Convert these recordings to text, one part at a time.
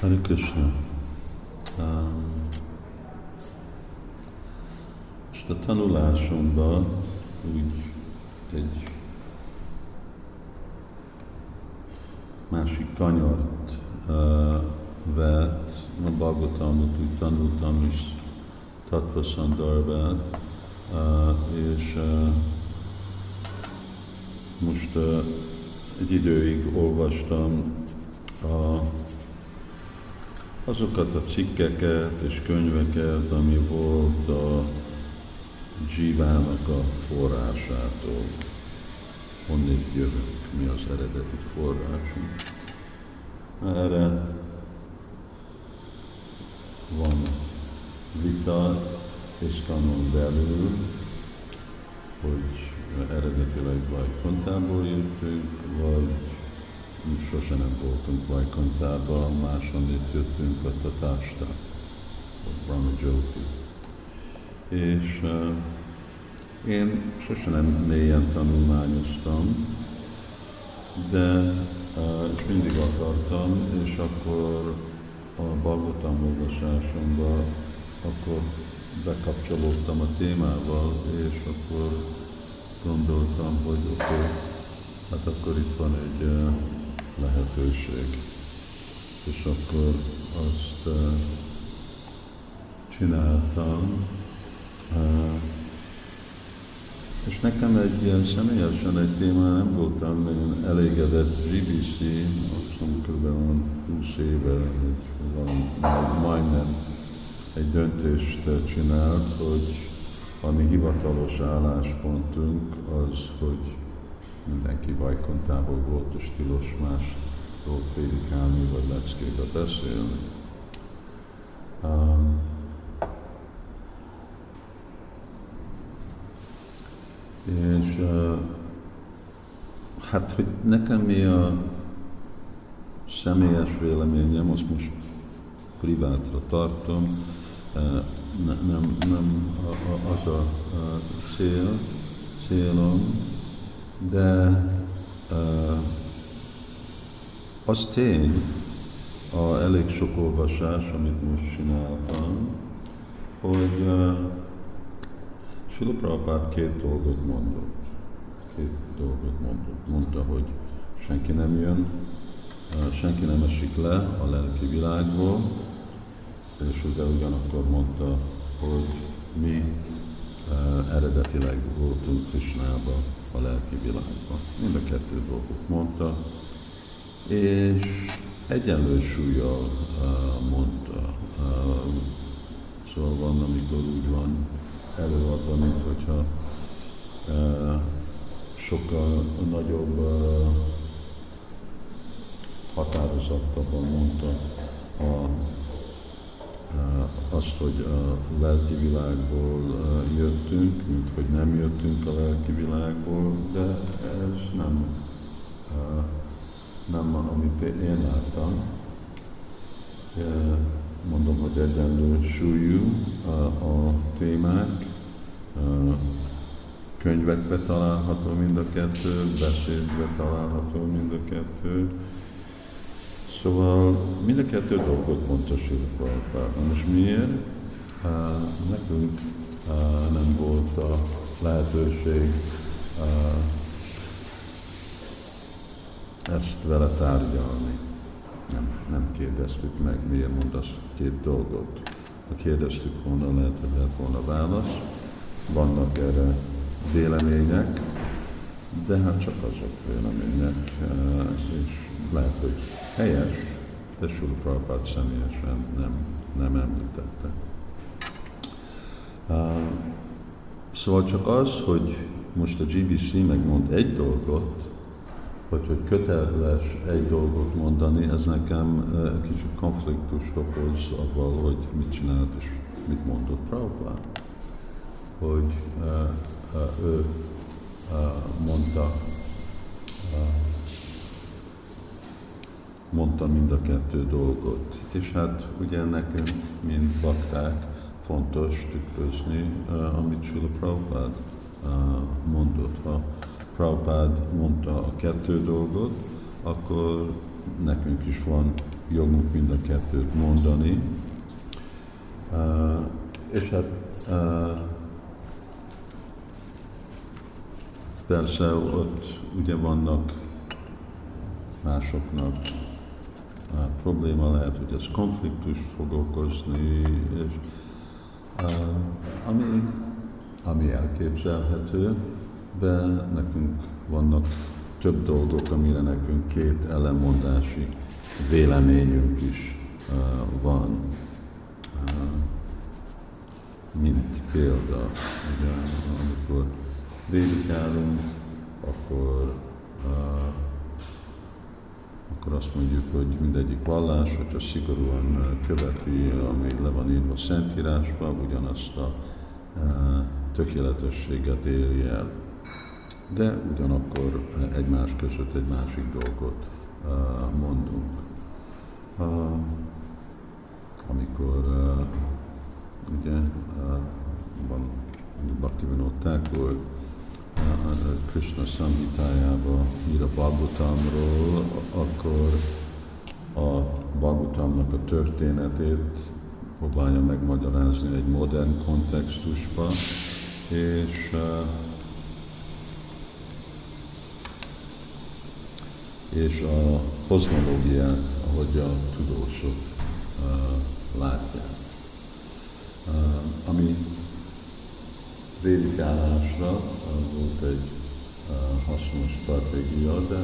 Hare Krishna. Most a tanulásomban úgy egy másik kanyart uh, vett, a Bhagavatamot úgy tanultam is, Tattva Sandarbát, uh, és most uh, egy időig olvastam a azokat a cikkeket és könyveket, ami volt a dzsívának a forrásától. Honnét jövök, mi az eredeti forrásunk. Erre van vita és kanon belül, hogy eredetileg vagy kontából jöttünk, vagy sose nem voltunk Vajkantában, máshonnét jöttünk a Tatásta, a Brahma Jyoti. És uh, én sose nem mélyen tanulmányoztam, de uh, és mindig akartam, és akkor a Bhagavatam olvasásomban akkor bekapcsolódtam a témával, és akkor gondoltam, hogy okay, hát akkor itt van egy uh, lehetőség. És akkor azt uh, csináltam. Uh, és nekem egy ilyen személyesen egy téma nem voltam én elégedett GBC, azt kb. 20 éve, hogy majdnem egy döntést csinált, hogy ami hivatalos álláspontunk az, hogy mindenki Vajkontából volt, és tilos más dolgot prédikálni, vagy leckébe beszélni. Um, és uh, hát, hogy nekem mi a személyes véleményem, azt most privátra tartom, uh, ne, nem, nem az a, a cél, célom, de uh, az tény, a elég sok olvasás, amit most csináltam, hogy uh, Sila két dolgot mondott. Két dolgot mondott. Mondta, hogy senki nem jön, uh, senki nem esik le a lelki világból, és ugye ugyanakkor mondta, hogy mi uh, eredetileg voltunk Krishnába a lelki világban. Mind a kettő dolgot mondta, és egyenlő súlyjal uh, mondta. Szóval van, amikor úgy van előadva, mint hogyha sokkal nagyobb uh, határozottabban mondta a azt, hogy a lelki világból jöttünk, mint hogy nem jöttünk a lelki világból, de ez nem, nem amit én láttam. Mondom, hogy egyenlő súlyú a, a témák, könyvekbe található mind a kettő, beszédbe található mind a kettő, Szóval mind a kettő dolgot mondta Sila Prabhupád. Most miért? Uh, nekünk uh, nem volt a lehetőség uh, ezt vele tárgyalni. Nem, nem kérdeztük meg, miért mondasz két dolgot. Ha kérdeztük volna, lehet, hogy lehet volna válasz. Vannak erre vélemények, de hát csak azok vélemények, és lehet, hogy helyes, de Sula Prabhupád személyesen nem, nem említette. Uh, szóval csak az, hogy most a GBC megmond egy dolgot, vagy hogy köteles egy dolgot mondani, ez nekem uh, kicsit konfliktust okoz avval, hogy mit csinált és mit mondott Prabhupád. Hogy uh, uh, ő uh, mondta mondta mind a kettő dolgot. És hát ugye nekünk, mint bakták, fontos tükrözni, uh, amit Sula Prabhupád uh, mondott. Ha Prabhupád mondta a kettő dolgot, akkor nekünk is van jogunk mind a kettőt mondani. És hát persze ott ugye vannak másoknak probléma lehet, hogy ez konfliktus fog okozni, és ami, ami elképzelhető, de nekünk vannak több dolgok, amire nekünk két ellenmondási véleményünk is van. Mint példa, ugye, amikor védikálunk, akkor akkor azt mondjuk, hogy mindegyik vallás, hogyha szigorúan követi, ami le van írva Szentírásban, ugyanazt a tökéletességet éri el. De ugyanakkor egymás között egy másik dolgot mondunk. Amikor ugye van Bhaktivinoda Thakur, Krishna Samhitájába ír a Bhagavatamról, akkor a Bhagavatamnak a történetét próbálja megmagyarázni egy modern kontextusba, és és a kozmológiát, ahogy a tudósok látják. Ami védikálásra volt egy hasznos stratégia, de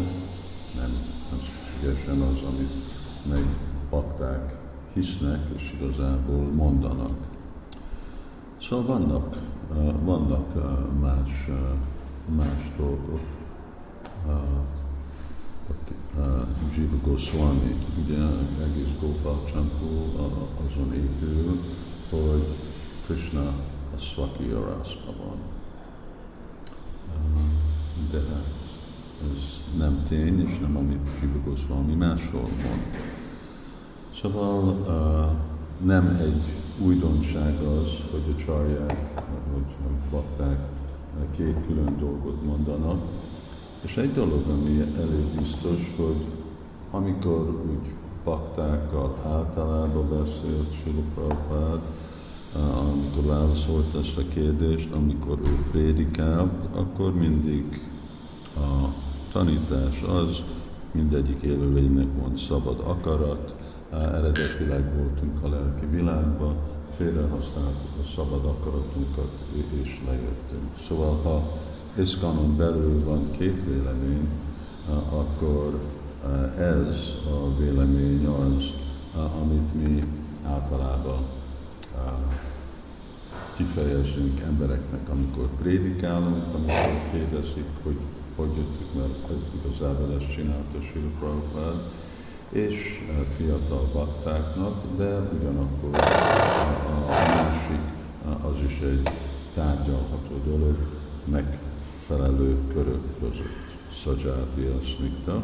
nem, szükségesen az, amit megbakták, hisznek, és igazából mondanak. Szóval vannak, vannak más, más dolgok. Jiva Goswami, ugye egész Gopal Csampó azon épül, hogy Krishna a Swaki van. De ez nem tény, és nem amit Jiva valami máshol mond. Szóval uh, nem egy újdonság az, hogy a csarják, hogy, hogy bakták két külön dolgot mondanak. És egy dolog, ami elég biztos, hogy amikor úgy baktákkal általában beszélt Prabhupád, amikor válaszolt ezt a kérdést, amikor ő prédikált, akkor mindig a tanítás az, mindegyik élőlénynek van szabad akarat, eredetileg voltunk a lelki világban, félrehasználtuk a szabad akaratunkat, és lejöttünk. Szóval, ha Iszkanon belül van két vélemény, akkor ez a vélemény az, amit mi általában kifejezünk embereknek, amikor prédikálunk, amikor kérdezik, hogy hogy jöttük, mert ez igazából ezt csinálta Sri Prabhupád, és fiatal baktáknak, de ugyanakkor a másik az is egy tárgyalható dolog, megfelelő körök között. Szajáti Asmikta,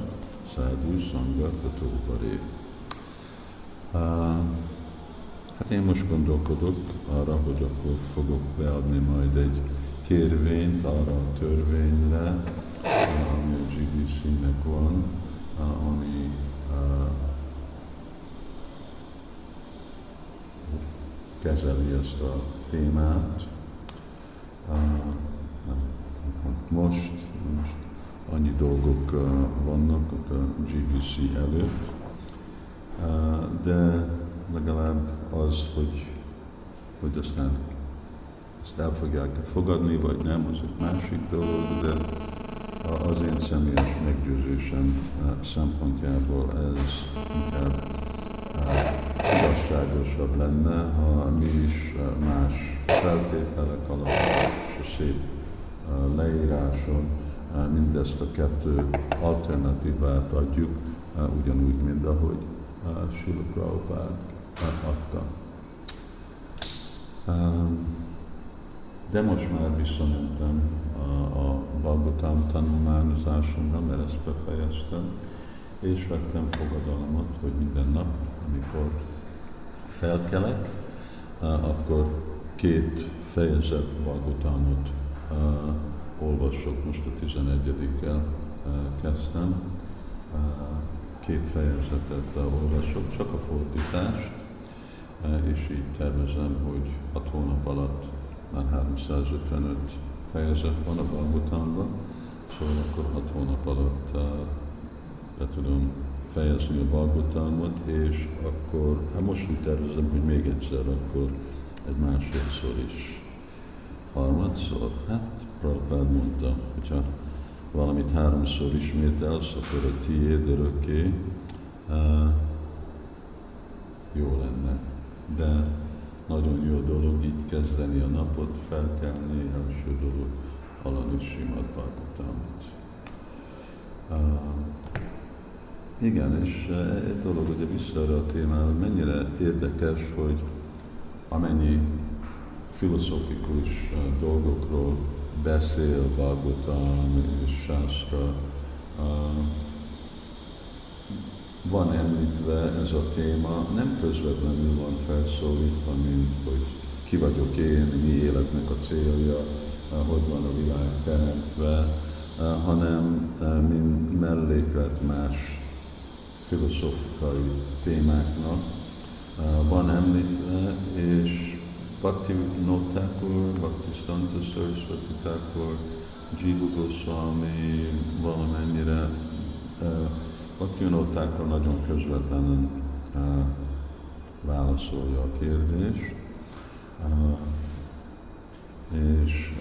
Szádú Szangata Tóbaré. Hát én most gondolkodok arra, hogy akkor fogok beadni majd egy kérvényt arra a törvényre, ami a GBC-nek van, ami kezeli ezt a témát. Most, most annyi dolgok vannak a GBC előtt, de legalább az, hogy, hogy aztán ezt el fogják fogadni, vagy nem, az egy másik dolog, de az én személyes meggyőzésem szempontjából ez inkább igazságosabb lenne, ha mi is más feltételek alatt és a szép leíráson mindezt a kettő alternatívát adjuk, ugyanúgy, mint ahogy Sula Prabhupád adta. De most már visszamentem a, a Balgotám tanulmányozásomra, mert ezt befejeztem, és vettem fogadalmat, hogy minden nap, amikor felkelek, akkor két fejezet Balgotámot olvasok, most a 11-kel kezdtem, két fejezetet olvasok, csak a fordítást, és így tervezem, hogy hat hónap alatt már 355 fejezet van a Bhagavatamban, szóval akkor hat hónap alatt be tudom fejezni a Bhagavatamot, és akkor, hát most úgy tervezem, hogy még egyszer, akkor egy másodszor is, harmadszor. Hát Prabhupád mondta, hogyha valamit háromszor ismételsz, akkor a tiéd örökké uh, jó lenne. De nagyon jó dolog így kezdeni a napot, felkelni, első dolog hallani Simad Bhagavatamot. Uh, igen, és egy dolog ugye vissza a témára, mennyire érdekes, hogy amennyi filozofikus dolgokról beszél Bhagavatam és Shastra, van említve ez a téma, nem közvetlenül van felszólítva, mint hogy ki vagyok én, mi életnek a célja, hogy van a világ teremtve, hanem mint melléklet más filozofikai témáknak van említve, és Bhakti Nottakur, Bhakti Stanta Saraswati Thakur, Jiva Goswami valamennyire Bhakti Nottakur nagyon közvetlenül válaszolja a kérdést, és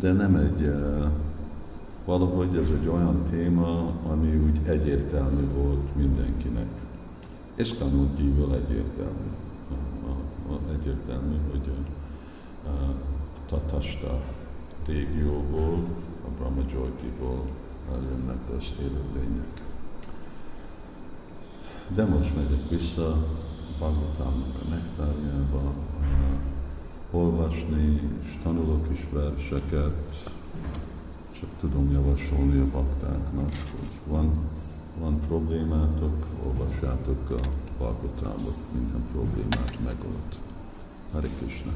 de nem egy valahogy ez egy olyan téma, ami úgy egyértelmű volt mindenkinek. És tanultívül egyértelmű. Egyértelmű, hogy a, Tatasta régióból, a Brahma Az élőlények. De most megyek vissza Bhagavatamnak a nektárjába, olvasni, és tanulok is verseket, csak tudom javasolni a baktáknak, hogy van, van problémátok, olvassátok a Bhagavatamot, minden problémát megold. Hare Krishna.